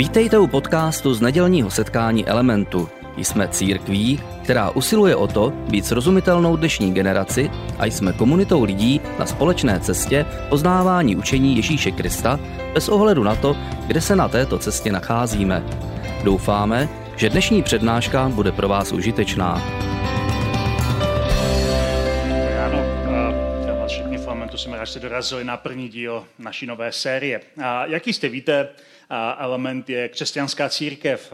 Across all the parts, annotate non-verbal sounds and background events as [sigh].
Vítejte u podcastu z nedělního setkání Elementu. Jsme církví, která usiluje o to být srozumitelnou dnešní generaci a jsme komunitou lidí na společné cestě poznávání učení Ježíše Krista bez ohledu na to, kde se na této cestě nacházíme. Doufáme, že dnešní přednáška bude pro vás užitečná. Rád, jste dorazili na první díl naší nové série. A jak jistě víte, element je křesťanská církev.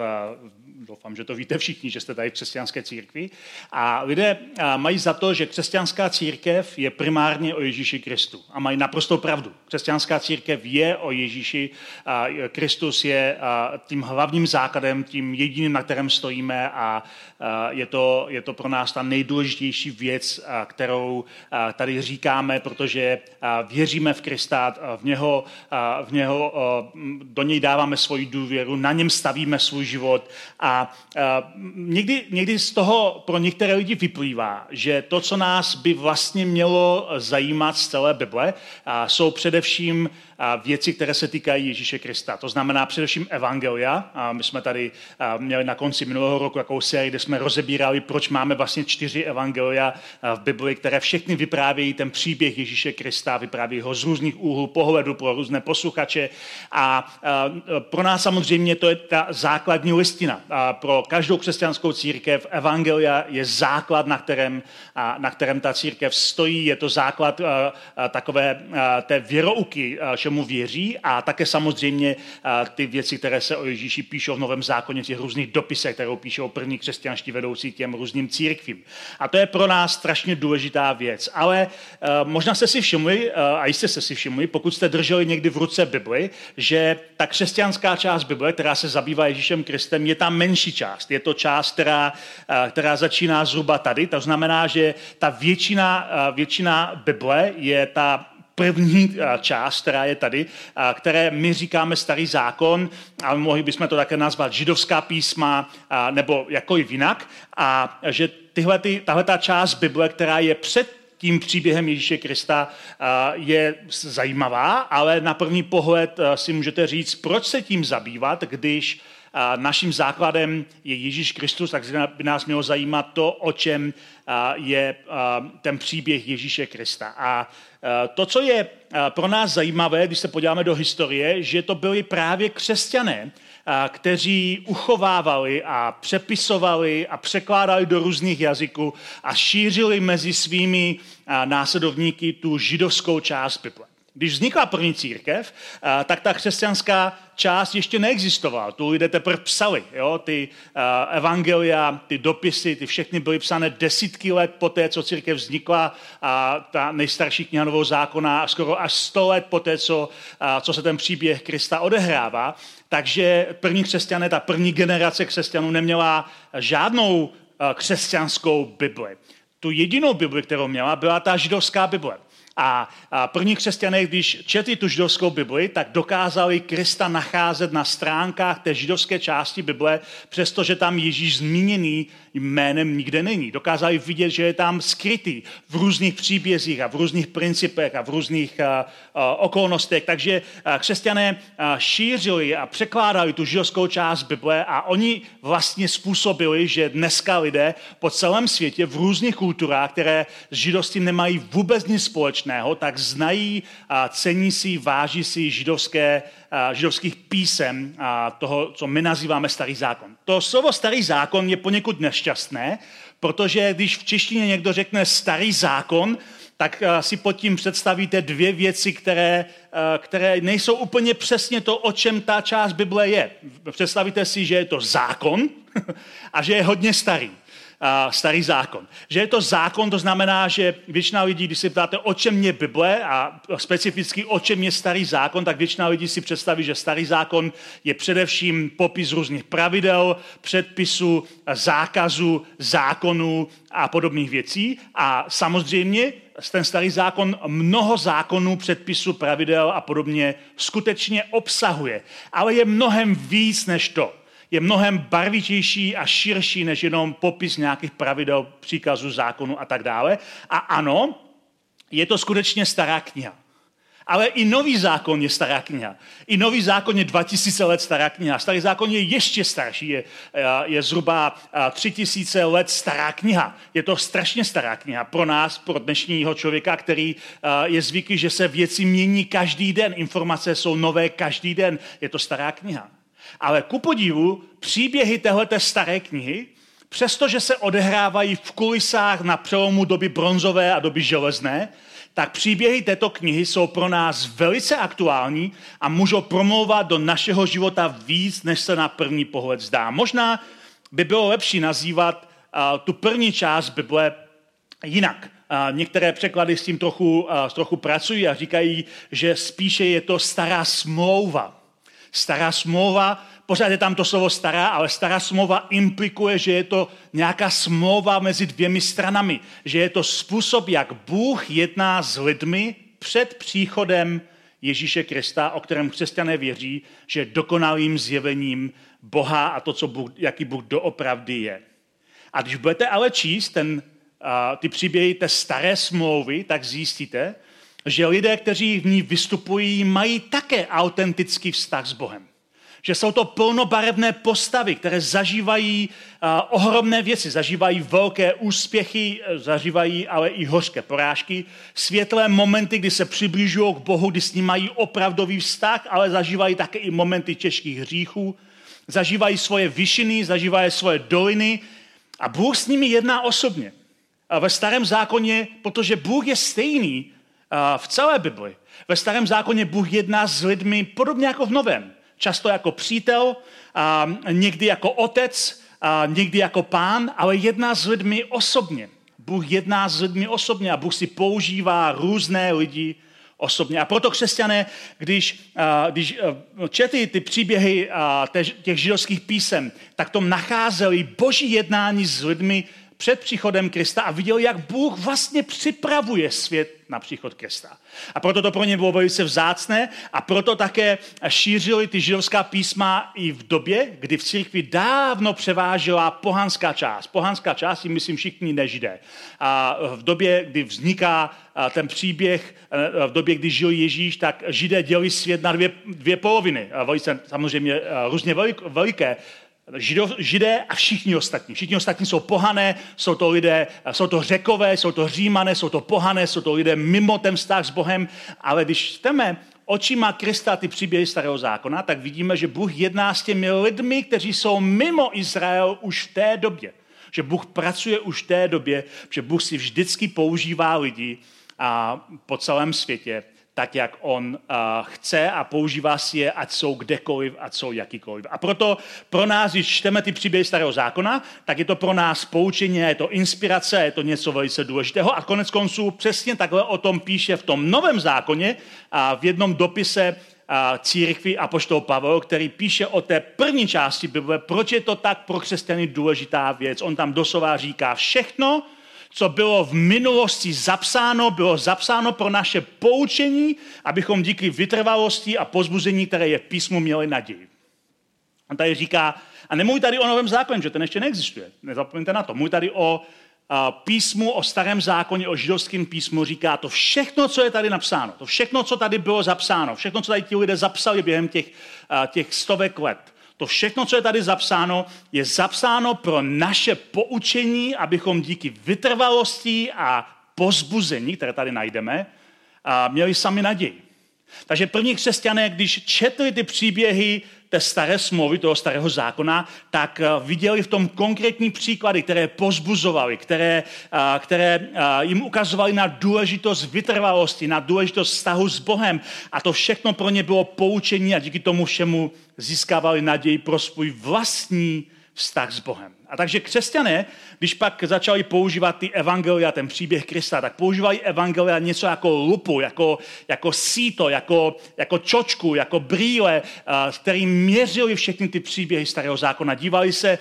Doufám, že to víte všichni, že jste tady v křesťanské církvi. A lidé mají za to, že křesťanská církev je primárně o Ježíši Kristu. A mají naprostou pravdu. Křesťanská církev je o Ježíši. Kristus je tím hlavním základem, tím jediným, na kterém stojíme a je to, je to pro nás ta nejdůležitější věc, kterou tady říkáme, protože věříme v Krista, v něho, v něho do něj dáváme svoji důvěru, na něm stavíme svůj život někdy, někdy z toho pro některé lidi vyplývá, že to, co nás by vlastně mělo zajímat z celé Bible, jsou především věci, které se týkají Ježíše Krista. To znamená především Evangelia. My jsme tady měli na konci minulého roku jakou sérii, kde jsme rozebírali, proč máme vlastně čtyři Evangelia v Bibli, které všechny vyprávějí ten příběh Ježíše Krista, vyprávějí ho z různých úhlů pohledu pro různé posluchače. A pro nás samozřejmě to je ta základní listina. Pro každou křesťanskou církev Evangelia je základ, na kterém, na kterém ta církev stojí. Je to základ takové té věrouky, čemu věří a také samozřejmě ty věci, které se o Ježíši píšou v Novém zákoně, těch různých dopisech, které píšou první křesťanští vedoucí těm různým církvím. A to je pro nás strašně důležitá věc. Ale možná jste si všimli, a jistě jste si všimli, pokud jste drželi někdy v ruce Bibli, že ta křesťanská část Bible, která se zabývá Ježíšem Kristem, je ta menší část. Je to část, která, která začíná zhruba tady. To znamená, že ta většina, většina Bible je ta první část, která je tady, které my říkáme starý zákon, a mohli bychom to také nazvat židovská písma nebo jakoliv jinak, a že tyhle, ty, tahle ta část Bible, která je před tím příběhem Ježíše Krista je zajímavá, ale na první pohled si můžete říct, proč se tím zabývat, když naším základem je Ježíš Kristus, tak by nás mělo zajímat to, o čem je ten příběh Ježíše Krista. A to, co je pro nás zajímavé, když se podíváme do historie, že to byli právě křesťané, kteří uchovávali a přepisovali a překládali do různých jazyků a šířili mezi svými následovníky tu židovskou část Bible. Když vznikla první církev, tak ta křesťanská část ještě neexistovala. Tu lidé teprve psali. Jo? Ty evangelia, ty dopisy, ty všechny byly psané desítky let po té, co církev vznikla. A ta nejstarší kniha Novou zákona skoro až sto let po té, co, co se ten příběh Krista odehrává. Takže první křesťané, ta první generace křesťanů neměla žádnou křesťanskou Bibli. Tu jedinou Bibli, kterou měla, byla ta židovská Bible. A, první křesťané, když četli tu židovskou Bibli, tak dokázali Krista nacházet na stránkách té židovské části Bible, přestože tam Ježíš zmíněný jménem nikde není. Dokázali vidět, že je tam skrytý v různých příbězích a v různých principech a v různých a, a, okolnostech. Takže a, křesťané a, šířili a překládali tu židovskou část Bible a oni vlastně způsobili, že dneska lidé po celém světě v různých kulturách, které s židovstvím nemají vůbec nic společného, tak znají a cení si, váží si židovské židovských písem a toho, co my nazýváme starý zákon. To slovo starý zákon je poněkud nešťastné, protože když v češtině někdo řekne starý zákon, tak si pod tím představíte dvě věci, které, které nejsou úplně přesně to, o čem ta část Bible je. Představíte si, že je to zákon [laughs] a že je hodně starý starý zákon. Že je to zákon, to znamená, že většina lidí, když si ptáte, o čem je Bible a specificky o čem je starý zákon, tak většina lidí si představí, že starý zákon je především popis různých pravidel, předpisů, zákazů, zákonů a podobných věcí. A samozřejmě ten starý zákon mnoho zákonů, předpisů, pravidel a podobně skutečně obsahuje. Ale je mnohem víc než to je mnohem barvitější a širší než jenom popis nějakých pravidel, příkazů, zákonů a tak dále. A ano, je to skutečně stará kniha. Ale i nový zákon je stará kniha. I nový zákon je 2000 let stará kniha. Starý zákon je ještě starší, je, je zhruba 3000 let stará kniha. Je to strašně stará kniha pro nás, pro dnešního člověka, který je zvyklý, že se věci mění každý den. Informace jsou nové každý den. Je to stará kniha. Ale ku podivu, příběhy téhleté staré knihy, přestože se odehrávají v kulisách na přelomu doby bronzové a doby železné, tak příběhy této knihy jsou pro nás velice aktuální a můžou promlouvat do našeho života víc, než se na první pohled zdá. Možná by bylo lepší nazývat uh, tu první část Bible jinak. Uh, některé překlady s tím trochu, uh, trochu pracují a říkají, že spíše je to stará smlouva. Stará smlouva, pořád je tam to slovo stará, ale stará smlouva implikuje, že je to nějaká smlouva mezi dvěmi stranami. Že je to způsob, jak Bůh jedná s lidmi před příchodem Ježíše Krista, o kterém křesťané věří, že je dokonalým zjevením Boha a to, co Bůh, jaký Bůh doopravdy je. A když budete ale číst ten, uh, ty příběhy té staré smlouvy, tak zjistíte, že lidé, kteří v ní vystupují, mají také autentický vztah s Bohem. Že jsou to plnobarevné postavy, které zažívají uh, ohromné věci, zažívají velké úspěchy, zažívají ale i hořké porážky, světlé momenty, kdy se přibližují k Bohu, kdy s ním mají opravdový vztah, ale zažívají také i momenty těžkých hříchů, zažívají svoje vyšiny, zažívají svoje doliny a Bůh s nimi jedná osobně. A ve starém zákoně, protože Bůh je stejný, v celé Bibli. Ve starém zákoně Bůh jedná s lidmi podobně jako v novém. Často jako přítel, a někdy jako otec, a někdy jako pán, ale jedná s lidmi osobně. Bůh jedná s lidmi osobně a Bůh si používá různé lidi osobně. A proto křesťané, když, když četli ty příběhy těch židovských písem, tak tom nacházeli boží jednání s lidmi před příchodem Krista a viděl, jak Bůh vlastně připravuje svět na příchod Krista. A proto to pro ně bylo velice vzácné a proto také šířili ty židovská písma i v době, kdy v církvi dávno převážela pohanská část. Pohanská část, si myslím všichni nežidé. A v době, kdy vzniká ten příběh, v době, kdy žil Ježíš, tak židé dělili svět na dvě, dvě poloviny. Velice samozřejmě různě veliké Žido, židé a všichni ostatní. Všichni ostatní jsou pohané, jsou to lidé, jsou to řekové, jsou to římané, jsou to pohané, jsou to lidé mimo ten vztah s Bohem, ale když čteme očima Krista ty příběhy starého zákona, tak vidíme, že Bůh jedná s těmi lidmi, kteří jsou mimo Izrael už v té době. Že Bůh pracuje už v té době, že Bůh si vždycky používá lidi a po celém světě tak, jak on uh, chce a používá si je, ať jsou kdekoliv, ať jsou jakýkoliv. A proto pro nás, když čteme ty příběhy starého zákona, tak je to pro nás poučení, je to inspirace, je to něco velice důležitého. A konec konců přesně takhle o tom píše v tom novém zákoně a v jednom dopise a církvi Apoštol Pavel, který píše o té první části Bible, proč je to tak pro křesťany důležitá věc. On tam doslova říká všechno, co bylo v minulosti zapsáno, bylo zapsáno pro naše poučení, abychom díky vytrvalosti a pozbuzení, které je v písmu, měli naději. On tady říká, a nemluví tady o novém zákoně, že ten ještě neexistuje, nezapomeňte na to. Mluví tady o a, písmu, o starém zákoně, o židovském písmu, říká to všechno, co je tady napsáno, to všechno, co tady bylo zapsáno, všechno, co tady ti lidé zapsali během těch, a, těch stovek let, to všechno, co je tady zapsáno, je zapsáno pro naše poučení, abychom díky vytrvalosti a pozbuzení, které tady najdeme, měli sami naději. Takže první křesťané, když četli ty příběhy té staré smlouvy, toho starého zákona, tak eh, viděli v tom konkrétní příklady, které pozbuzovali, které, eh, které eh, jim ukazovali na důležitost vytrvalosti, na důležitost vztahu s Bohem. A to všechno pro ně bylo poučení a díky tomu všemu získávali naději pro svůj vlastní vztah s Bohem. A takže křesťané, když pak začali používat ty evangelia, ten příběh Krista, tak používali evangelia něco jako lupu, jako, jako síto, jako, jako čočku, jako brýle, s kterým měřili všechny ty příběhy starého zákona. Dívali se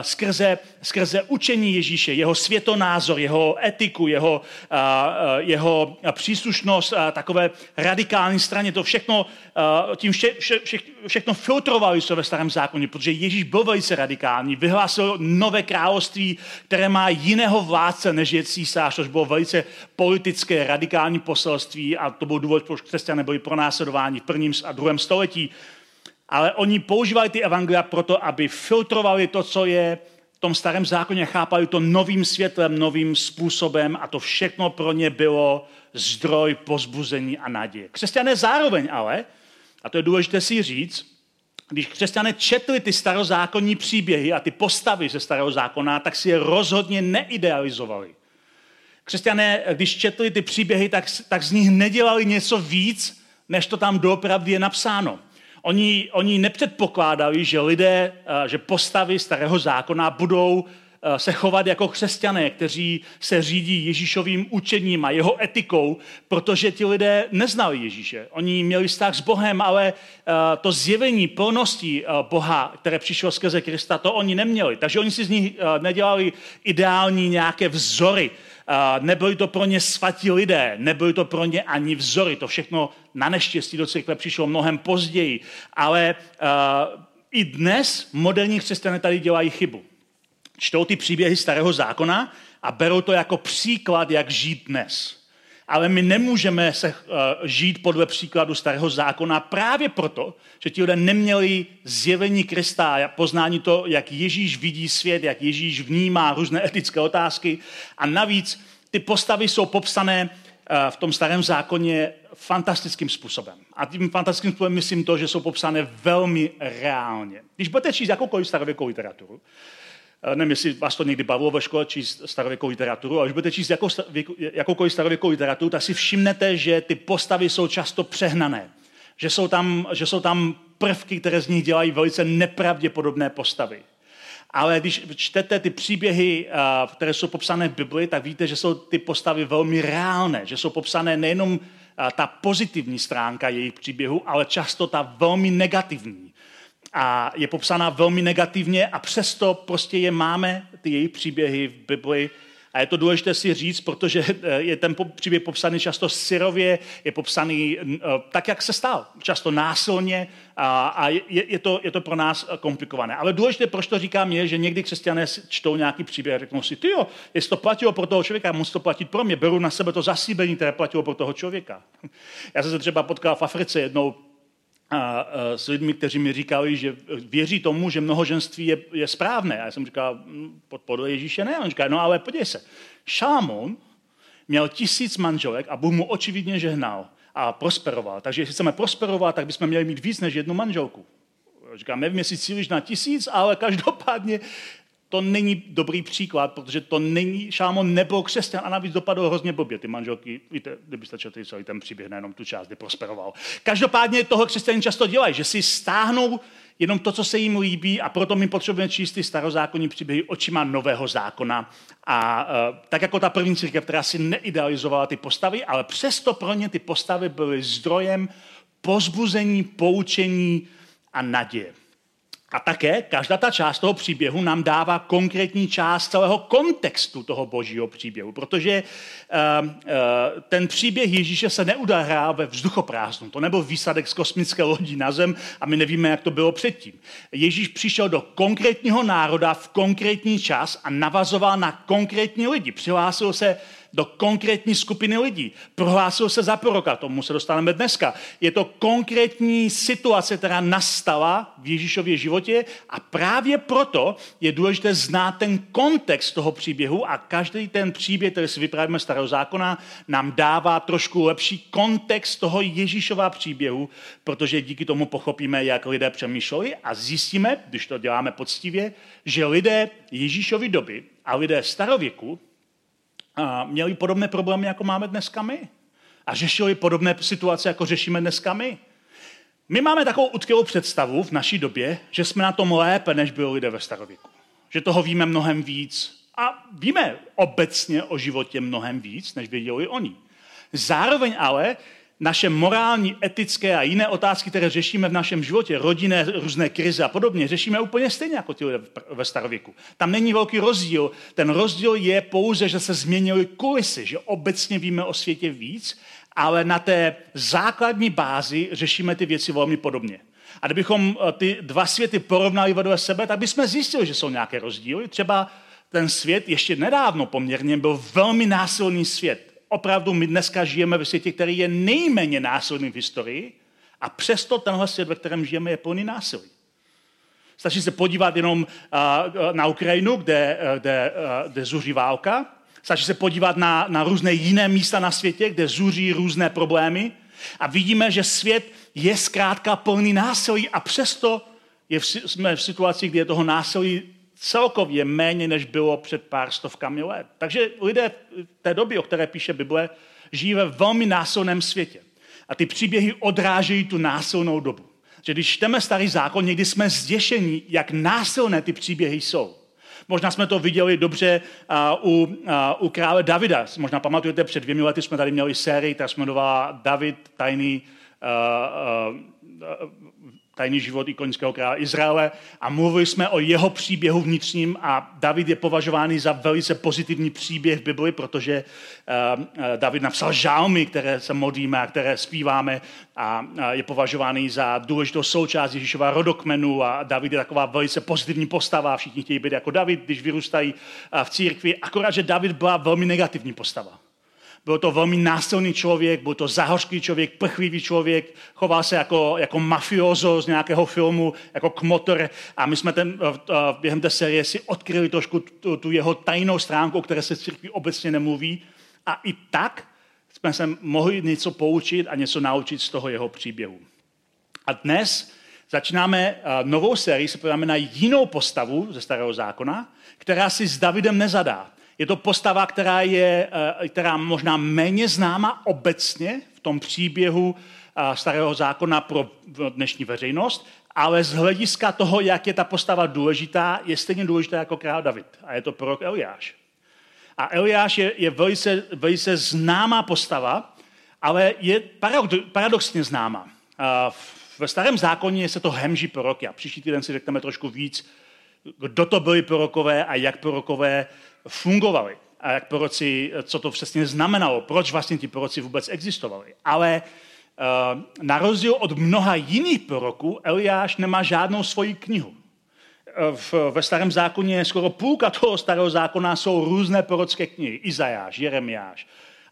skrze, skrze učení Ježíše, jeho světonázor, jeho etiku, jeho, jeho příslušnost takové radikální straně. To všechno, tím vše, vše, vše, všechno filtrovali se ve starém zákoně, protože Ježíš byl velice radikální, vyhlásil hlásil nové království, které má jiného vládce, než je císař, což bylo velice politické, radikální poselství a to byl důvod, proč křesťané byli pronásledováni v prvním a druhém století. Ale oni používali ty evangelia proto, aby filtrovali to, co je v tom starém zákoně, chápali to novým světlem, novým způsobem a to všechno pro ně bylo zdroj pozbuzení a naděje. Křesťané zároveň ale, a to je důležité si říct, když křesťané četli ty starozákonní příběhy a ty postavy ze starého zákona, tak si je rozhodně neidealizovali. Křesťané, když četli ty příběhy, tak, tak z nich nedělali něco víc, než to tam doopravdy je napsáno. Oni, oni nepředpokládali, že lidé, eh, že postavy starého zákona budou Eh, se chovat jako křesťané, kteří se řídí Ježíšovým učením a jeho etikou, protože ti lidé neznali Ježíše. Oni měli vztah s Bohem, ale eh, to zjevení plnosti Boha, které přišlo skrze Krista, to oni neměli. Takže oni si z nich nedělali ideální nějaké vzory. Nebyli to pro ně svatí lidé, nebyli to pro ně ani vzory. To všechno na neštěstí do církve přišlo mnohem později. Ale i dnes moderní křesťané tady dělají chybu čtou ty příběhy starého zákona a berou to jako příklad, jak žít dnes. Ale my nemůžeme se uh, žít podle příkladu starého zákona právě proto, že ti lidé neměli zjevení Krista a poznání to, jak Ježíš vidí svět, jak Ježíš vnímá různé etické otázky. A navíc ty postavy jsou popsané uh, v tom starém zákoně fantastickým způsobem. A tím fantastickým způsobem myslím to, že jsou popsané velmi reálně. Když budete číst jakoukoliv starověkou literaturu, nevím, jestli vás to někdy bavilo ve škole číst starověkou literaturu, ale když budete číst jakou, jakoukoliv starověkou literaturu, tak si všimnete, že ty postavy jsou často přehnané. Že jsou tam, že jsou tam prvky, které z nich dělají velice nepravděpodobné postavy. Ale když čtete ty příběhy, eh, které jsou popsané v Bibli, tak víte, že jsou ty postavy velmi reálné, že jsou popsané nejenom eh, ta pozitivní stránka jejich příběhu, ale často ta velmi negativní a je popsaná velmi negativně a přesto prostě je máme, ty její příběhy v Bibli. A je to důležité si říct, protože eh, je ten příběh popsaný často syrově, je popsaný eh, tak, jak se stal, často násilně a, je, je, to, je to pro nás komplikované. Ale důležité, proč to říkám, je, že někdy křesťané čtou nějaký příběh a řeknou si, ty jo, jestli to platilo pro toho člověka, musí to platit pro mě, beru na sebe to zasíbení, které platilo pro toho člověka. [laughs] Já jsem se třeba potkal v Africe jednou a, s lidmi, kteří mi říkali, že věří tomu, že mnohoženství je, je správné. A já jsem říkal, hm, podle Ježíše ne. A on říká, no ale podívej se, Šámon měl tisíc manželek a Bůh mu očividně žehnal a prosperoval. Takže jestli chceme prosperovat, tak bychom měli mít víc než jednu manželku. Říkám, nevím, jestli cílíš na tisíc, ale každopádně to není dobrý příklad, protože to není, Šámon nebyl křesťan a navíc dopadl hrozně blbě. Ty manželky, víte, kdybyste četli celý ten příběh, nejenom tu část, kdy prosperoval. Každopádně toho křesťané často dělají, že si stáhnou jenom to, co se jim líbí a proto my potřebujeme číst ty starozákonní příběhy očima nového zákona. A uh, tak jako ta první církev, která si neidealizovala ty postavy, ale přesto pro ně ty postavy byly zdrojem pozbuzení, poučení a naděje. A také každá ta část toho příběhu nám dává konkrétní část celého kontextu toho božího příběhu, protože uh, uh, ten příběh Ježíše se neudahrál ve vzduchoprázdnu. To nebyl výsadek z kosmické lodi na zem a my nevíme, jak to bylo předtím. Ježíš přišel do konkrétního národa v konkrétní čas a navazoval na konkrétní lidi. Přihlásil se do konkrétní skupiny lidí. Prohlásil se za proroka, tomu se dostaneme dneska. Je to konkrétní situace, která nastala v Ježíšově životě a právě proto je důležité znát ten kontext toho příběhu a každý ten příběh, který si vyprávíme starého zákona, nám dává trošku lepší kontext toho Ježíšova příběhu, protože díky tomu pochopíme, jak lidé přemýšleli a zjistíme, když to děláme poctivě, že lidé Ježíšovy doby a lidé starověku měli podobné problémy, jako máme dneska my. A řešili podobné situace, jako řešíme dneska my. My máme takovou utkvělou představu v naší době, že jsme na tom lépe, než byli lidé ve starověku. Že toho víme mnohem víc. A víme obecně o životě mnohem víc, než věděli oni. Zároveň ale naše morální, etické a jiné otázky, které řešíme v našem životě, rodinné, různé krize a podobně, řešíme úplně stejně jako ti lidé ve starověku. Tam není velký rozdíl. Ten rozdíl je pouze, že se změnily kulisy, že obecně víme o světě víc, ale na té základní bázi řešíme ty věci velmi podobně. A kdybychom ty dva světy porovnali vedle sebe, tak bychom zjistili, že jsou nějaké rozdíly. Třeba ten svět ještě nedávno poměrně byl velmi násilný svět. Opravdu my dneska žijeme ve světě, který je nejméně násilný v historii a přesto tenhle svět, ve kterém žijeme, je plný násilí. Stačí se podívat jenom na Ukrajinu, kde, kde, kde zuří válka. Stačí se podívat na, na různé jiné místa na světě, kde zuří různé problémy. A vidíme, že svět je zkrátka plný násilí a přesto je v, jsme v situaci, kdy je toho násilí celkově méně, než bylo před pár stovkami let. Takže lidé v té době, o které píše Bible, žijí ve velmi násilném světě. A ty příběhy odrážejí tu násilnou dobu. Že když čteme starý zákon, někdy jsme zděšení, jak násilné ty příběhy jsou. Možná jsme to viděli dobře uh, u, uh, u krále Davida. Možná pamatujete, před dvěmi lety jsme tady měli sérii, která se jmenovala David, tajný uh, uh, tajný život ikonického krále Izraele a mluvili jsme o jeho příběhu vnitřním a David je považovaný za velice pozitivní příběh v Bibli, protože uh, David napsal žálmy, které se modlíme a které zpíváme a uh, je považovaný za důležitou součást Ježíšova rodokmenu a David je taková velice pozitivní postava všichni chtějí být jako David, když vyrůstají v církvi, akorát, že David byla velmi negativní postava. Byl to velmi násilný člověk, byl to zahořklý člověk, prchlivý člověk, choval se jako, jako mafiozo z nějakého filmu, jako kmotor. A my jsme ten, během té série si odkryli trošku tu, tu jeho tajnou stránku, o které se v církvi obecně nemluví. A i tak jsme se mohli něco poučit a něco naučit z toho jeho příběhu. A dnes začínáme novou sérii, se podíváme na jinou postavu ze Starého zákona, která si s Davidem nezadá. Je to postava, která je eh, která možná méně známa obecně v tom příběhu eh, starého zákona pro dnešní veřejnost, ale z hlediska toho, jak je ta postava důležitá, je stejně důležitá jako král David. A je to prorok Eliáš. A Eliáš je, je velice, velice známá postava, ale je paradoxně známá. Ve starém zákoně se to hemží proroky a příští týden si řekneme trošku víc, kdo to byli prorokové a jak prorokové fungovali a jak proroci, co to přesně znamenalo, proč vlastně ti proroci vůbec existovali. Ale uh, na rozdíl od mnoha jiných proroků, Eliáš nemá žádnou svoji knihu. Eh, v, ve starém zákoně skoro půlka toho starého zákona jsou různé prorocké knihy. Izajáš, Jeremiáš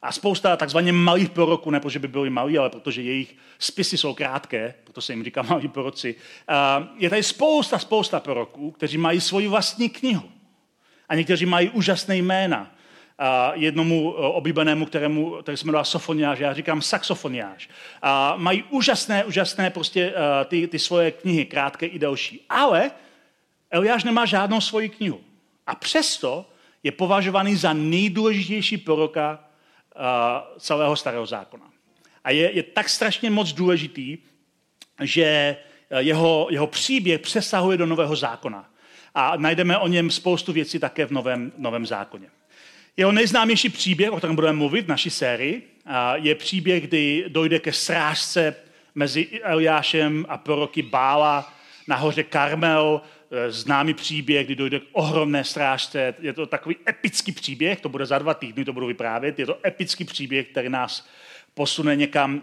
a spousta takzvaně malých proroků, ne protože by byli malí, ale protože jejich spisy jsou krátké, proto se jim říká malí proroci. Uh, je tady spousta, spousta proroků, kteří mají svoji vlastní knihu. A někteří mají úžasné jména. A jednomu eh, oblíbenému, kterému, který se jmenuje Sofoniáš, já říkám saxofoniáš. A mají úžasné, úžasné prostě uh, ty, ty svoje knihy, krátké i delší. Ale Eliáš nemá žádnou svoji knihu. A přesto je považovaný za nejdůležitější proroka uh, celého starého zákona. A je, je tak strašně moc důležitý, že jeho, jeho příběh přesahuje do nového zákona a najdeme o něm spoustu věcí také v Novém, novém zákoně. Jeho nejznámější příběh, o kterém budeme mluvit v naší sérii, je příběh, kdy dojde ke srážce mezi Eliášem a proroky Bála na hoře Karmel, e, známý příběh, kdy dojde k ohromné strážce. Je to takový epický příběh, to bude za dva týdny, to budu vyprávět. Je to epický příběh, který nás posune někam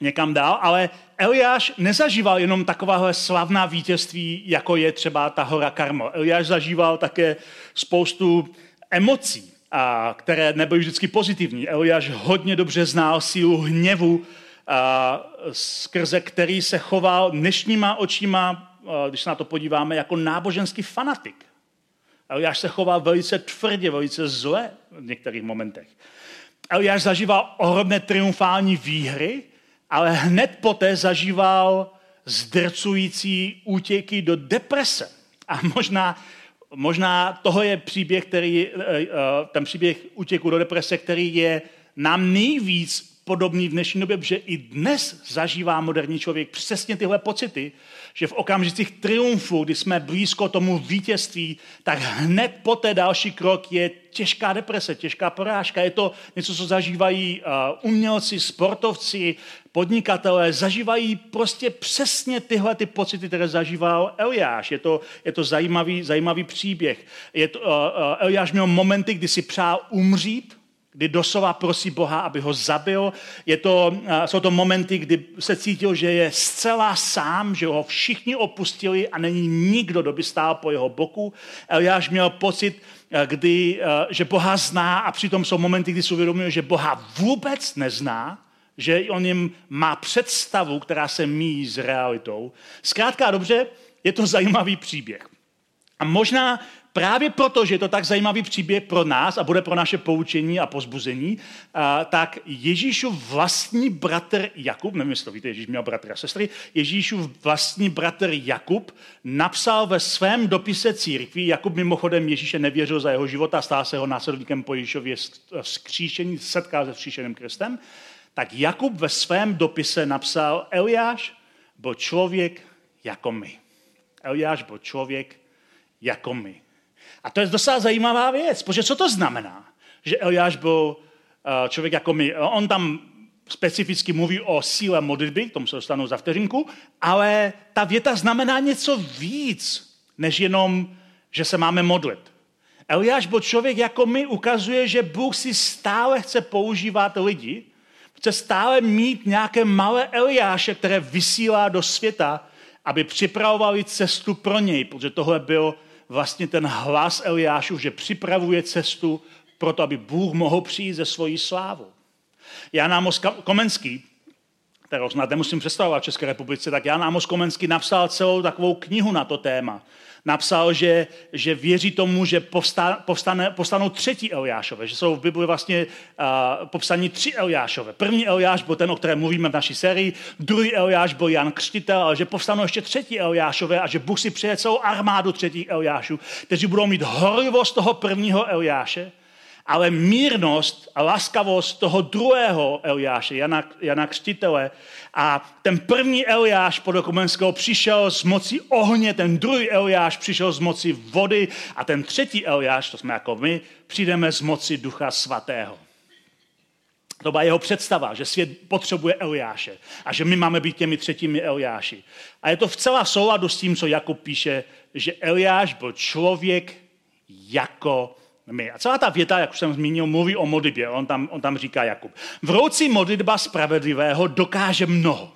někam dál, ale Eliáš nezažíval jenom takováhle slavná vítězství, jako je třeba ta hora Karmo. Eliáš zažíval také spoustu emocí, a, které nebyly vždycky pozitivní. Eliáš hodně dobře znal sílu hněvu, a, skrze který se choval dnešníma očima, a, když se na to podíváme, jako náboženský fanatik. Eliáš se choval velice tvrdě, velice zle v některých momentech. Eliáš zažíval ohromné triumfální výhry, ale hned poté zažíval zdrcující útěky do deprese. A možná, možná toho je příběh, který, eh, eh, ten příběh útěku do deprese, který je nám nejvíc podobný v dnešní době, že i dnes zažívá moderní člověk přesně tyhle pocity, že v okamžicích triumfu, kdy jsme blízko tomu vítězství, tak hned po té další krok je těžká deprese, těžká porážka. Je to něco, co zažívají uh, umělci, sportovci, podnikatelé, zažívají prostě přesně tyhle ty pocity, které zažíval Eliáš. Je to, je to zajímavý, zajímavý příběh. Je to, uh, Eliáš měl momenty, kdy si přál umřít, kdy doslova prosí Boha, aby ho zabil. Je to, jsou to momenty, kdy se cítil, že je zcela sám, že ho všichni opustili a není nikdo, kdo by stál po jeho boku. Eliáš měl pocit, kdy, že Boha zná a přitom jsou momenty, kdy si uvědomil, že Boha vůbec nezná, že o něm má představu, která se míjí s realitou. Zkrátka dobře, je to zajímavý příběh. A možná právě proto, že je to tak zajímavý příběh pro nás a bude pro naše poučení a pozbuzení, tak Ježíšův vlastní bratr Jakub, nevím, jestli to víte, Ježíš měl bratra a sestry, Ježíšův vlastní bratr Jakub napsal ve svém dopise církví, Jakub mimochodem Ježíše nevěřil za jeho života, stál se ho následníkem po Ježíšově skříšení, setkal se vzkříšeným Kristem, tak Jakub ve svém dopise napsal, Eliáš byl člověk jako my. Eliáš byl člověk jako my. A to je docela zajímavá věc, protože co to znamená, že Eliáš byl uh, člověk jako my? On tam specificky mluví o síle modlitby, k tomu se dostanu za vteřinku, ale ta věta znamená něco víc, než jenom, že se máme modlit. Eliáš byl člověk jako my, ukazuje, že Bůh si stále chce používat lidi, chce stále mít nějaké malé Eliáše, které vysílá do světa, aby připravovali cestu pro něj, protože tohle byl vlastně ten hlas Eliášu, že připravuje cestu pro to, aby Bůh mohl přijít ze svojí slávou. Jan Amos Komenský, kterou snad nemusím představovat v České republice, tak Jan Amos Komenský napsal celou takovou knihu na to téma napsal, že, že věří tomu, že povstane, povstane, povstanou třetí Eliášové, že jsou v Bibli vlastně uh, popsaní tři Eliášové. První Eliáš byl ten, o kterém mluvíme v naší sérii, druhý Eliáš byl Jan Křtitel, ale že povstanou ještě třetí Eliášové a že Bůh si přeje celou armádu třetích Eliášů, kteří budou mít horlivost toho prvního Eliáše, ale mírnost a laskavost toho druhého Eliáše, Jana, Jana Křtitele. A ten první Eliáš podle Komenského přišel z moci ohně, ten druhý Eliáš přišel z moci vody a ten třetí Eliáš, to jsme jako my, přijdeme z moci Ducha Svatého. To byla jeho představa, že svět potřebuje Eliáše a že my máme být těmi třetími Eliáši. A je to v celá souladu s tím, co Jakub píše, že Eliáš byl člověk jako my. A celá ta věta, jak už jsem zmínil, mluví o modlitbě. On tam, on tam říká Jakub. Vroucí modlitba spravedlivého dokáže mnoho.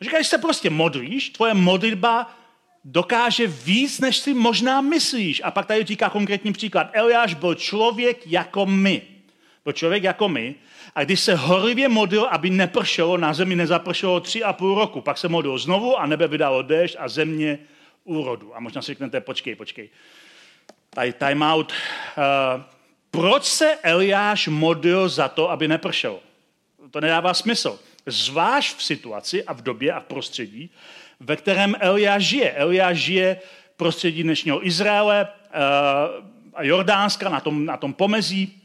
Říká, když se prostě modlíš, tvoje modlitba dokáže víc, než si možná myslíš. A pak tady říká konkrétní příklad. Eliáš byl člověk jako my. Byl člověk jako my. A když se horlivě modlil, aby nepršelo, na zemi nezapršelo tři a půl roku, pak se modlil znovu a nebe vydalo déšť a země úrodu. A možná si řeknete, počkej, počkej tady time out. Uh, proč se Eliáš modlil za to, aby nepršel? To nedává smysl. Zvlášť v situaci a v době a v prostředí, ve kterém Eliáš žije. Eliáš žije v prostředí dnešního Izraele uh, a Jordánska na tom, na tom pomezí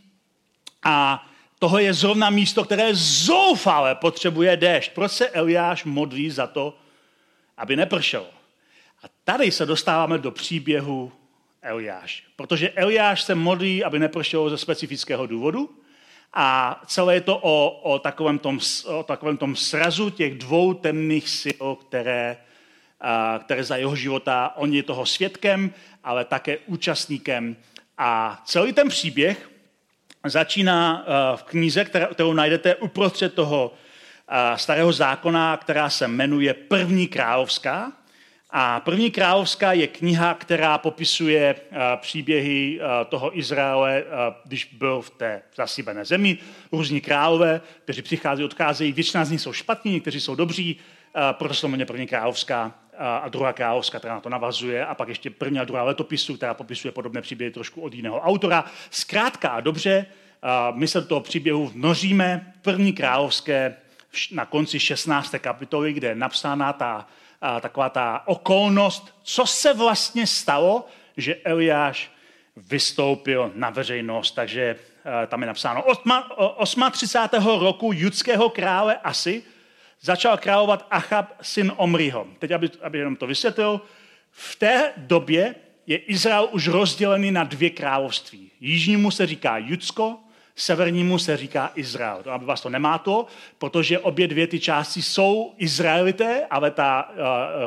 a toho je zrovna místo, které zoufale potřebuje déšť. Proč se Eliáš modlí za to, aby nepršel? A tady se dostáváme do příběhu Eliáš. Protože Eliáš se modlí, aby nepršelo ze specifického důvodu a celé je to o, o, takovém, tom, o takovém tom srazu těch dvou temných sil, které, a, které za jeho života, on je toho svědkem, ale také účastníkem. A celý ten příběh začíná v knize, kterou najdete uprostřed toho starého zákona, která se jmenuje První královská. A první královská je kniha, která popisuje uh, příběhy uh, toho Izraele, uh, když byl v té zasíbené zemi. Různí králové, kteří přicházejí, odcházejí. Většina z nich jsou špatní, někteří jsou dobří. Proto se jmenuje první královská a druhá královská, která na to navazuje. A pak ještě první a druhá letopisu, která popisuje podobné příběhy trošku od jiného autora. Zkrátka a dobře, my se do toho příběhu vnoříme. První královské na konci 16. kapitoly, kde je napsána ta a taková ta okolnost, co se vlastně stalo, že Eliáš vystoupil na veřejnost. Takže eh, tam je napsáno 38. roku judského krále Asi začal královat Achab, syn Omriho. Teď, aby, aby jenom to vysvětlil, v té době je Izrael už rozdělený na dvě království. Jižnímu se říká Judsko severnímu se říká Izrael. To, aby vás to nemátlo, protože obě dvě ty části jsou Izraelité, ale ta uh,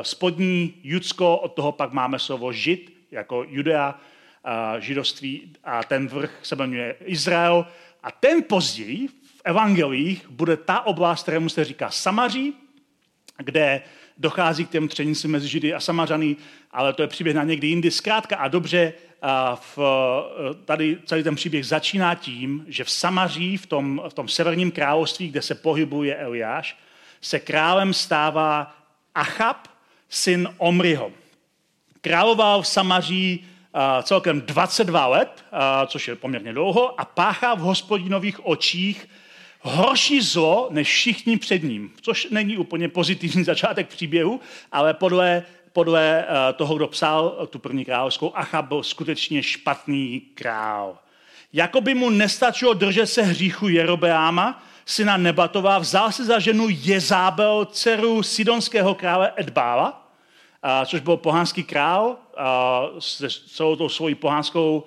spodní Judsko, od toho pak máme slovo Žid, jako Judea, uh, židovství, a ten vrch se jmenuje Izrael A ten později v evangelích bude ta oblast, kterému se říká Samaří, kde dochází k těm třenicím mezi Židy a Samařany, ale to je příběh na někdy jindy. Zkrátka a dobře, a v, tady celý ten příběh začíná tím, že v Samaří, v tom, v tom severním království, kde se pohybuje Eliáš, se králem stává Achab, syn Omriho. Královal v Samaří celkem 22 let, což je poměrně dlouho, a páchá v hospodinových očích horší zlo než všichni před ním, což není úplně pozitivní [laughs] začátek příběhu, ale podle, podle toho, kdo psal tu první královskou, Achab byl skutečně špatný král. Jakoby mu nestačilo držet se hříchu Jerobeáma, syna Nebatová, vzal si za ženu Jezábel, dceru sidonského krále Edbála, což byl pohanský král se celou tou svojí pohanskou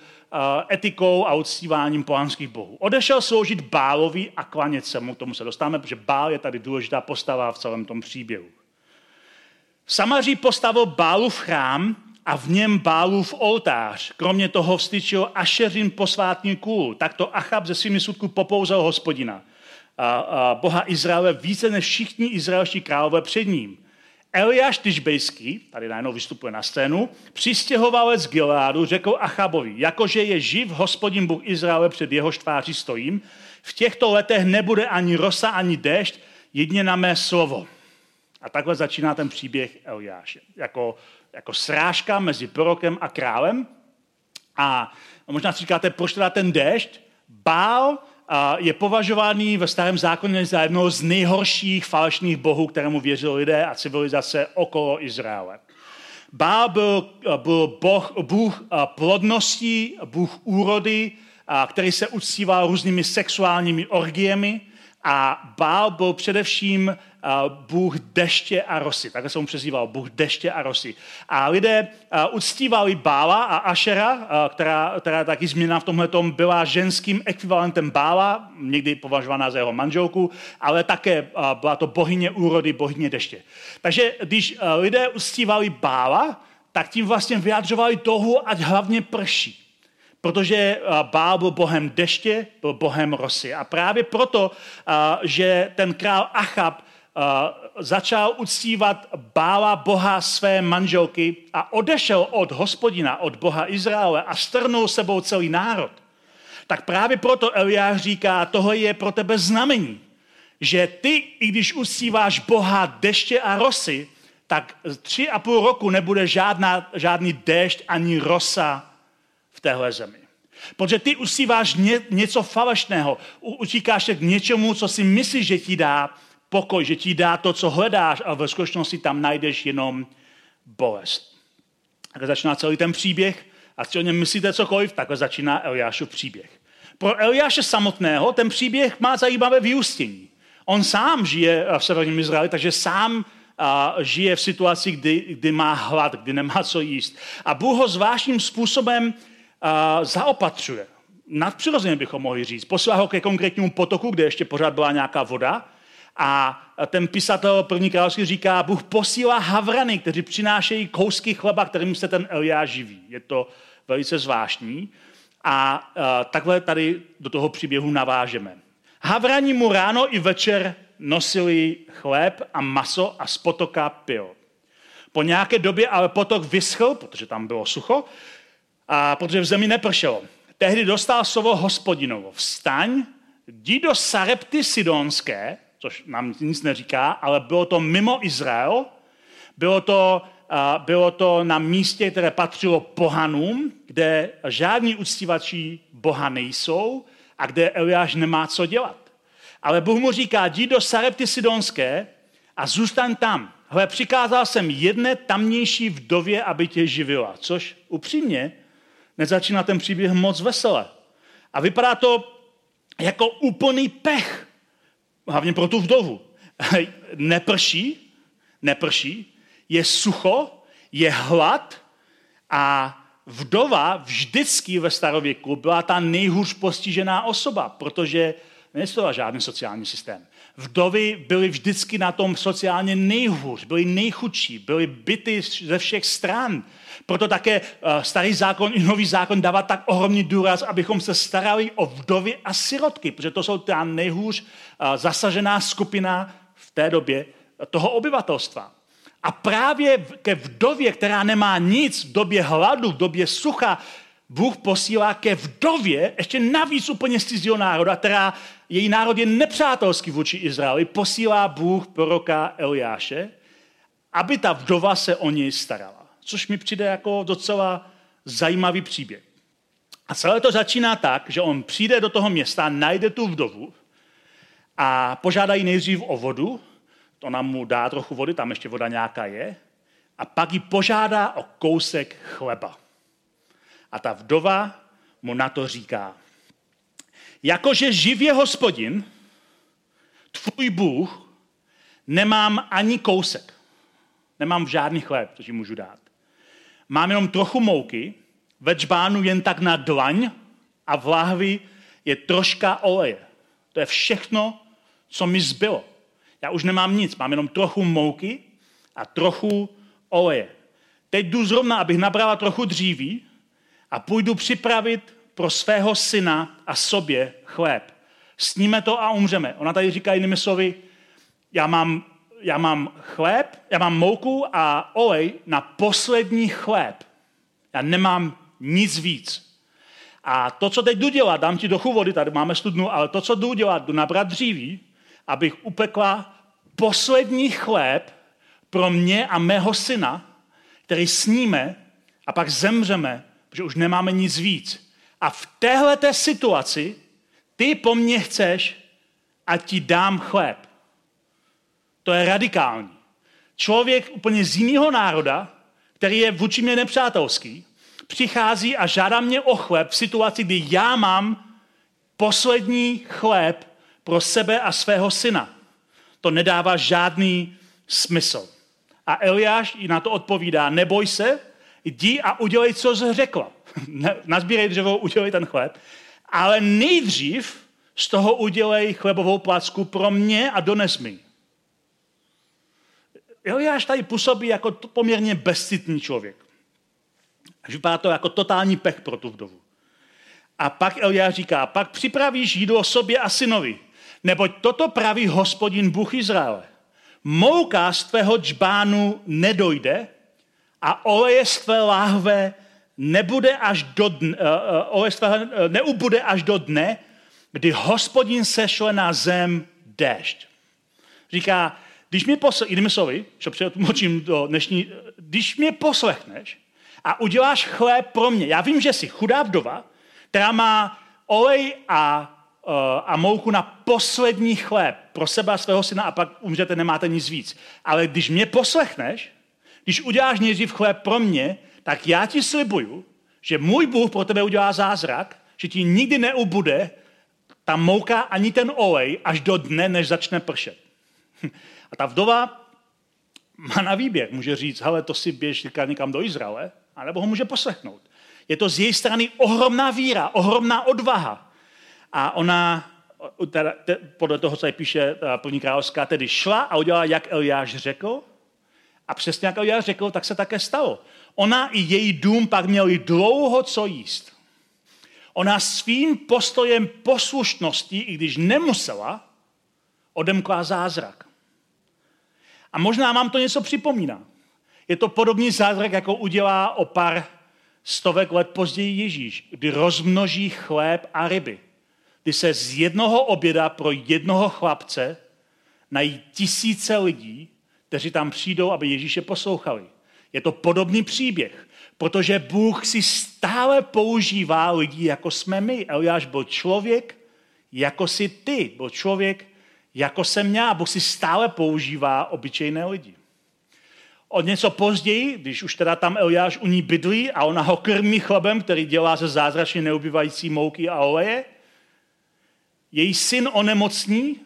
etikou a uctíváním pohanských bohů. Odešel sloužit Bálovi a klanět se mu, tomu se dostáváme, protože Bál je tady důležitá postava v celém tom příběhu. Samaří postavil Bálův chrám a v něm Bálův oltář. Kromě toho vstyčil Ašeřin posvátný kůl. Takto Achab ze svými sudku popouzel hospodina. A, a Boha Izraele více než všichni izraelští králové před ním. Eliáš Tyžbejský, tady najednou vystupuje na scénu, přistěhovalec Gileádu řekl Achabovi, jakože je živ hospodin Bůh Izraele před jeho tváří stojím, v těchto letech nebude ani rosa, ani déšť, jedně na mé slovo. A takhle začíná ten příběh Eliáše. Jako, jako srážka mezi prorokem a králem. A možná si říkáte, proč teda ten déšť? Bál je považovaný ve starém zákoně za jednoho z nejhorších falešných bohů, kterému věřili lidé a civilizace okolo Izraele. Bál byl, byl boh, bůh plodnosti, bůh úrody, který se uctíval různými sexuálními orgiemi a Bál byl především Bůh deště a rosy. Takhle se mu přezýval, Bůh deště a rosy. A lidé uctívali Bála a Ašera, která, která taky změna v tomhle byla ženským ekvivalentem Bála, někdy považovaná za jeho manželku, ale také byla to bohyně úrody, bohyně deště. Takže když lidé uctívali Bála, tak tím vlastně vyjadřovali toho, ať hlavně prší protože Bál byl bohem deště, byl bohem rosy. A právě proto, že ten král Achab začal uctívat Bála boha své manželky a odešel od hospodina, od boha Izraele a strnul sebou celý národ. Tak právě proto Eliáš říká, tohle je pro tebe znamení, že ty, i když uctíváš boha deště a rosy, tak tři a půl roku nebude žádná, žádný déšť ani rosa téhle zemi. Protože ty uctíváš ně, něco falešného, utíkáš k něčemu, co si myslíš, že ti dá pokoj, že ti dá to, co hledáš a ve skutečnosti tam najdeš jenom bolest. Tak začíná celý ten příběh a si o něm myslíte cokoliv, takhle začíná Eliášův příběh. Pro Eliáše samotného ten příběh má zajímavé vyústění. On sám žije v severním Izraeli, takže sám a, žije v situaci, kdy, kdy má hlad, kdy nemá co jíst. A Bůh ho zvláštním způsobem a, zaopatřuje. Nadpřirozeně bychom mohli říct. Posílá ho ke konkrétnímu potoku, kde ještě pořád byla nějaká voda a ten pisatel první království říká, Bůh posílá havrany, kteří přinášejí kousky chleba, kterým se ten Eliáš živí. Je to velice zvláštní. A, a takhle tady do toho příběhu navážeme. Havrani mu ráno i večer nosili chléb a maso a z potoka pil. Po nějaké době ale potok vyschl, protože tam bylo sucho, a protože v zemi nepršelo. Tehdy dostal slovo hospodinovo. Vstaň, jdi do Sarepty Sidonské, což nám nic neříká, ale bylo to mimo Izrael, bylo to, bylo to na místě, které patřilo pohanům, kde žádní uctívači Boha nejsou a kde Eliáš nemá co dělat. Ale Bůh mu říká, jdi do Sarepty Sidonské a zůstaň tam. Hle, přikázal jsem jedné tamnější vdově, aby tě živila. Což upřímně nezačíná ten příběh moc vesele. A vypadá to jako úplný pech hlavně pro tu vdovu, [laughs] neprší, neprší, je sucho, je hlad a vdova vždycky ve starověku byla ta nejhůř postižená osoba, protože Neexistoval žádný sociální systém. Vdovy byly vždycky na tom sociálně nejhůř, byly nejchudší, byly byty ze všech stran. Proto také eh, starý zákon i nový zákon dává tak ohromný důraz, abychom se starali o vdovy a sirotky, protože to jsou ta nejhůř eh, zasažená skupina v té době toho obyvatelstva. A právě ke vdově, která nemá nic v době hladu, v době sucha, Bůh posílá ke vdově, ještě navíc úplně z cizího národa, která její národ je nepřátelský vůči Izraeli, posílá Bůh proroka Eliáše, aby ta vdova se o něj starala. Což mi přijde jako docela zajímavý příběh. A celé to začíná tak, že on přijde do toho města, najde tu vdovu a požádá ji nejdřív o vodu, ona mu dá trochu vody, tam ještě voda nějaká je, a pak ji požádá o kousek chleba. A ta vdova mu na to říká, jakože živě hospodin, tvůj Bůh, nemám ani kousek. Nemám žádný chléb, což jim můžu dát. Mám jenom trochu mouky, ve čbánu jen tak na dlaň a v láhvi je troška oleje. To je všechno, co mi zbylo. Já už nemám nic, mám jenom trochu mouky a trochu oleje. Teď jdu zrovna, abych nabrala trochu dříví a půjdu připravit pro svého syna a sobě chléb. Sníme to a umřeme. Ona tady říká jinými slovy, já mám, já mám chléb, já mám mouku a olej na poslední chléb. Já nemám nic víc. A to, co teď jdu dělat, dám ti trochu vody, tady máme studnu, ale to, co jdu dělat, jdu nabrat dříví, abych upekla poslední chléb pro mě a mého syna, který sníme a pak zemřeme že už nemáme nic víc. A v téhle situaci ty po mně chceš, a ti dám chléb. To je radikální. Člověk úplně z jiného národa, který je vůči mě nepřátelský, přichází a žádá mě o chléb v situaci, kdy já mám poslední chléb pro sebe a svého syna. To nedává žádný smysl. A Eliáš jí na to odpovídá, neboj se, jdi a udělej, co jsi řekla. Nazbírej dřevo, udělej ten chléb. Ale nejdřív z toho udělej chlebovou placku pro mě a dones mi. Eliáš tady působí jako poměrně bezcitný člověk. Až vypadá to jako totální pech pro tu vdovu. A pak Eliáš říká, pak připravíš jídlo sobě a synovi, neboť toto praví hospodin Bůh Izraele. Mouka z tvého džbánu nedojde, a oleje z tvé láhve nebude až do dne, uh, uh, neubude až do dne, kdy hospodin sešle na zem déšť. Říká, když mě poslechneš, jinými slovy, že přetlumočím do dnešní, když mě poslechneš a uděláš chléb pro mě, já vím, že jsi chudá vdova, která má olej a, a mouku na poslední chléb pro sebe a svého syna a pak umřete, nemáte nic víc. Ale když mě poslechneš, když uděláš nejdřív chléb pro mě, tak já ti slibuju, že můj Bůh pro tebe udělá zázrak, že ti nikdy neubude ta mouka ani ten olej až do dne, než začne pršet. [laughs] A ta vdova má na výběr. Může říct, hele, to si běž někam do Izraele, anebo ho může poslechnout. Je to z její strany ohromná víra, ohromná odvaha. A ona, teda, podle toho, co je píše první královská, tedy šla a udělala, jak Eliáš řekl, a přesně jak já řekl, tak se také stalo. Ona i její dům pak měli dlouho co jíst. Ona svým postojem poslušnosti, i když nemusela, odemkla zázrak. A možná vám to něco připomíná. Je to podobný zázrak, jako udělá o pár stovek let později Ježíš, kdy rozmnoží chléb a ryby. Kdy se z jednoho oběda pro jednoho chlapce nají tisíce lidí kteří tam přijdou, aby Ježíše poslouchali. Je to podobný příběh, protože Bůh si stále používá lidi, jako jsme my. Eliáš byl člověk, jako si ty. Byl člověk, jako jsem já. Bůh si stále používá obyčejné lidi. Od něco později, když už teda tam Eliáš u ní bydlí a ona ho krmí chlebem, který dělá ze zázračně neubývající mouky a oleje, její syn onemocní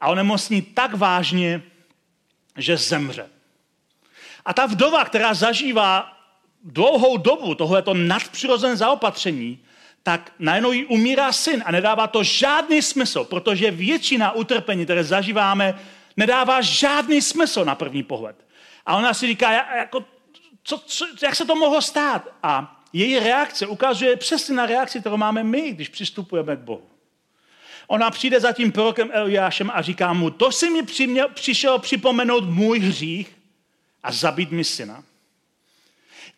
a onemocní tak vážně, že zemře. A ta vdova, která zažívá dlouhou dobu tohleto nadpřirozené zaopatření, tak najednou jí umírá syn a nedává to žádný smysl, protože většina utrpení, které zažíváme, nedává žádný smysl na první pohled. A ona si říká, jako, co, co, jak se to mohlo stát? A její reakce ukazuje přesně na reakci, kterou máme my, když přistupujeme k Bohu. Ona přijde za tím prorokem Eliášem a říká mu, to si mi přišel připomenout můj hřích a zabít mi syna.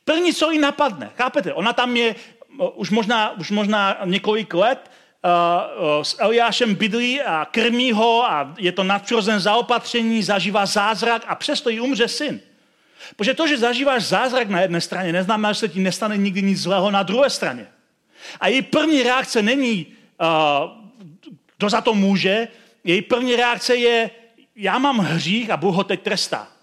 První, co jí napadne, chápete? Ona tam je už možná, už možná několik let, uh, uh, s Eliášem bydlí a krmí ho a je to nadpřirozené zaopatření, zažívá zázrak a přesto jí umře syn. Protože to, že zažíváš zázrak na jedné straně, neznamená, že se ti nestane nikdy nic zlého na druhé straně. A její první reakce není, uh, kdo za to může, její první reakce je, já mám hřích a Bůh ho teď trestá.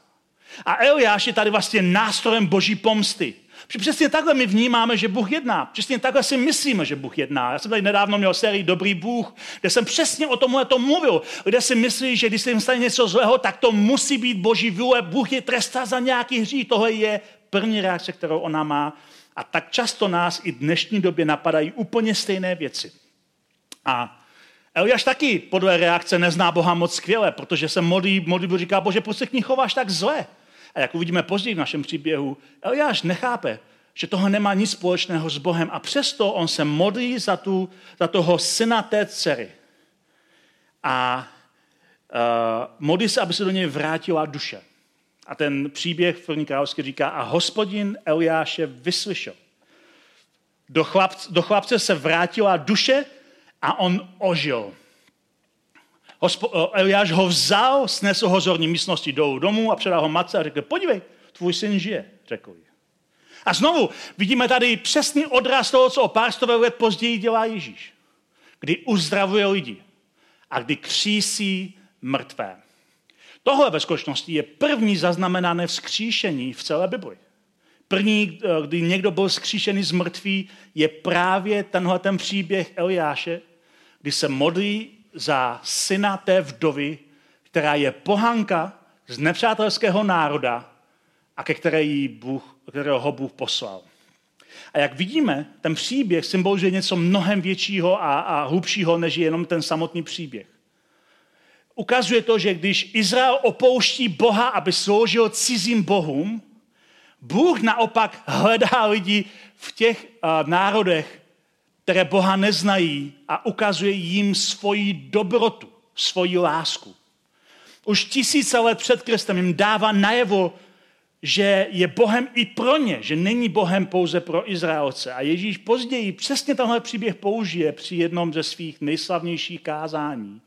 A Eliáš je tady vlastně nástrojem boží pomsty. Protože přesně takhle my vnímáme, že Bůh jedná. Přesně takhle si myslíme, že Bůh jedná. Já jsem tady nedávno měl sérii Dobrý Bůh, kde jsem přesně o tomhle to mluvil. Kde si myslí, že když se jim stane něco zlého, tak to musí být boží vůle. Bůh je trestá za nějaký hřích. Tohle je první reakce, kterou ona má. A tak často nás i v dnešní době napadají úplně stejné věci. A Eliáš taky podle reakce nezná Boha moc skvěle, protože se modlí, modlí říká, bože, proč se k ní chováš tak zle? A jak uvidíme později v našem příběhu, Eliáš nechápe, že toho nemá nic společného s Bohem a přesto on se modlí za, tu, za toho syna té dcery. A uh, modlí se, aby se do něj vrátila duše. A ten příběh v první královské říká, a hospodin Eliáše vyslyšel. Do, chlapce, do chlapce se vrátila duše a on ožil. Hospo, Eliáš ho vzal, snesl ho z horní místnosti dolů domů a předal ho matce a řekl, podívej, tvůj syn žije, řekl jí. A znovu vidíme tady přesný odraz toho, co o pár stovek let později dělá Ježíš. Kdy uzdravuje lidi a kdy křísí mrtvé. Tohle ve skutečnosti je první zaznamenané vzkříšení v celé Bibli. První, eh, kdy někdo byl vzkříšený z mrtví, je právě tenhle ten příběh Eliáše, kdy se modlí za syna té vdovy, která je pohanka z nepřátelského národa a ke které jí Bůh, kterého ho Bůh poslal. A jak vidíme, ten příběh symbolizuje něco mnohem většího a, a hlubšího, než je jenom ten samotný příběh. Ukazuje to, že když Izrael opouští Boha, aby sloužil cizím bohům, Bůh naopak hledá lidi v těch uh, národech, které Boha neznají a ukazuje jim svoji dobrotu, svoji lásku. Už tisíce let před Kristem jim dává najevo, že je Bohem i pro ně, že není Bohem pouze pro Izraelce. A Ježíš později přesně tenhle příběh použije při jednom ze svých nejslavnějších kázání,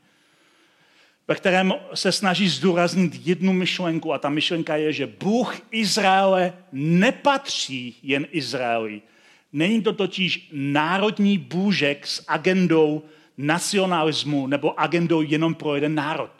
ve kterém se snaží zdůraznit jednu myšlenku a ta myšlenka je, že Bůh Izraele nepatří jen Izraeli, Není to totiž národní bůžek s agendou nacionalismu nebo agendou jenom pro jeden národ.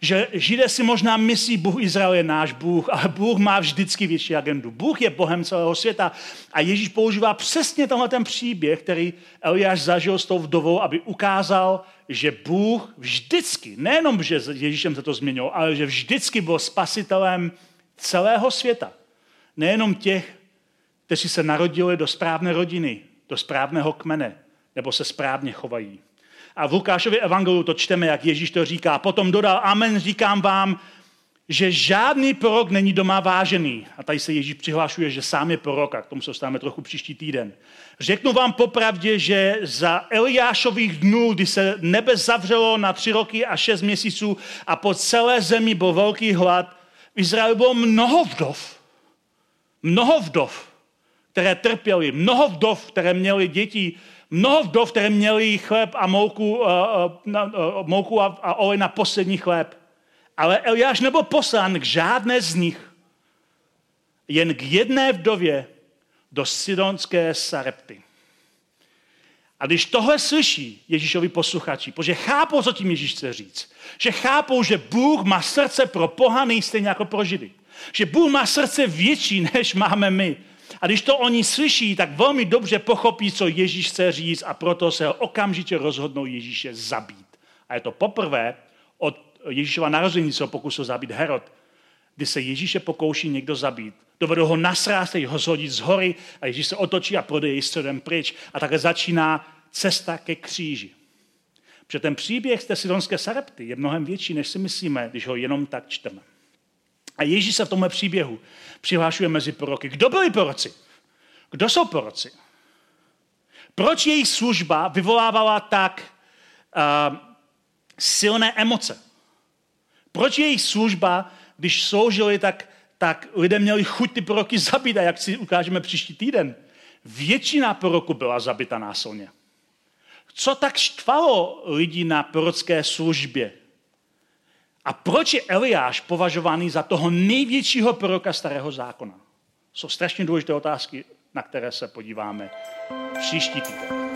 Že Židé si možná myslí, Bůh Izrael je náš Bůh, ale Bůh má vždycky větší agendu. Bůh je Bohem celého světa a Ježíš používá přesně tenhle ten příběh, který Eliáš zažil s tou vdovou, aby ukázal, že Bůh vždycky, nejenom, že Ježíšem se to změnil, ale že vždycky byl spasitelem celého světa. Nejenom těch, kteří se narodili do správné rodiny, do správného kmene, nebo se správně chovají. A v Lukášově evangeliu to čteme, jak Ježíš to říká. Potom dodal, amen, říkám vám, že žádný prorok není doma vážený. A tady se Ježíš přihlašuje, že sám je prorok, a k tomu se dostáváme trochu příští týden. Řeknu vám popravdě, že za Eliášových dnů, kdy se nebe zavřelo na tři roky a šest měsíců a po celé zemi byl velký hlad, v Izraeli bylo mnoho vdov. Mnoho vdov které trpěli, mnoho vdov, které měly děti, mnoho vdov, které měly chléb a mouku, uh, mouku a, a olej na poslední chléb. Ale Eliáš nebyl poslán k žádné z nich, jen k jedné vdově do Sidonské Sarepty. A když tohle slyší Ježíšovi posluchači, protože chápou, co tím Ježíš chce říct, že chápou, že Bůh má srdce pro pohany stejně jako pro židy. Že Bůh má srdce větší, [laughs] než máme my. A když to oni slyší, tak velmi dobře pochopí, co Ježíš chce říct a proto se okamžitě rozhodnou Ježíše zabít. A je to poprvé od Ježíšova narození, co pokusil zabít Herod, kdy se Ježíše pokouší někdo zabít. Dovedou ho nasrást, ho zhodit z hory a Ježíš se otočí a projde jej středem pryč. A takhle začíná cesta ke kříži. Protože ten příběh z té sidonské Sarepty je mnohem větší, než si myslíme, když ho jenom tak čteme. A Ježíš se v tomhle příběhu přihlášuje mezi proroky. Kdo byli proroci? Kdo jsou proroci? Proč jejich služba vyvolávala tak uh, silné emoce? Proč jejich služba, když sloužili, tak, tak lidé měli chuť ty proroky zabít, a jak si ukážeme příští týden. Většina proroků byla zabita násilně. Co tak štvalo lidi na prorocké službě? A proč je Eliáš považovaný za toho největšího proroka starého zákona? Jsou strašně důležité otázky, na které se podíváme příští týden.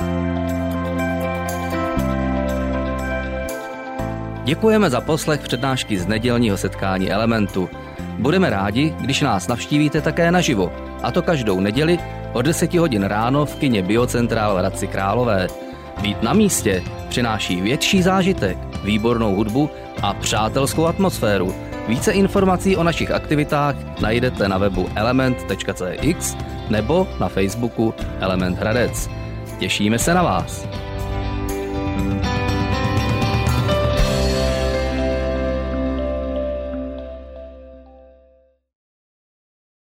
Děkujeme za poslech přednášky z nedělního setkání Elementu. Budeme rádi, když nás navštívíte také naživo, a to každou neděli od 10 hodin ráno v kině Biocentrál v Hradci Králové. Být na místě přináší větší zážitek, výbornou hudbu a přátelskou atmosféru. Více informací o našich aktivitách najdete na webu element.cx nebo na Facebooku Element Hradec. Těšíme se na vás.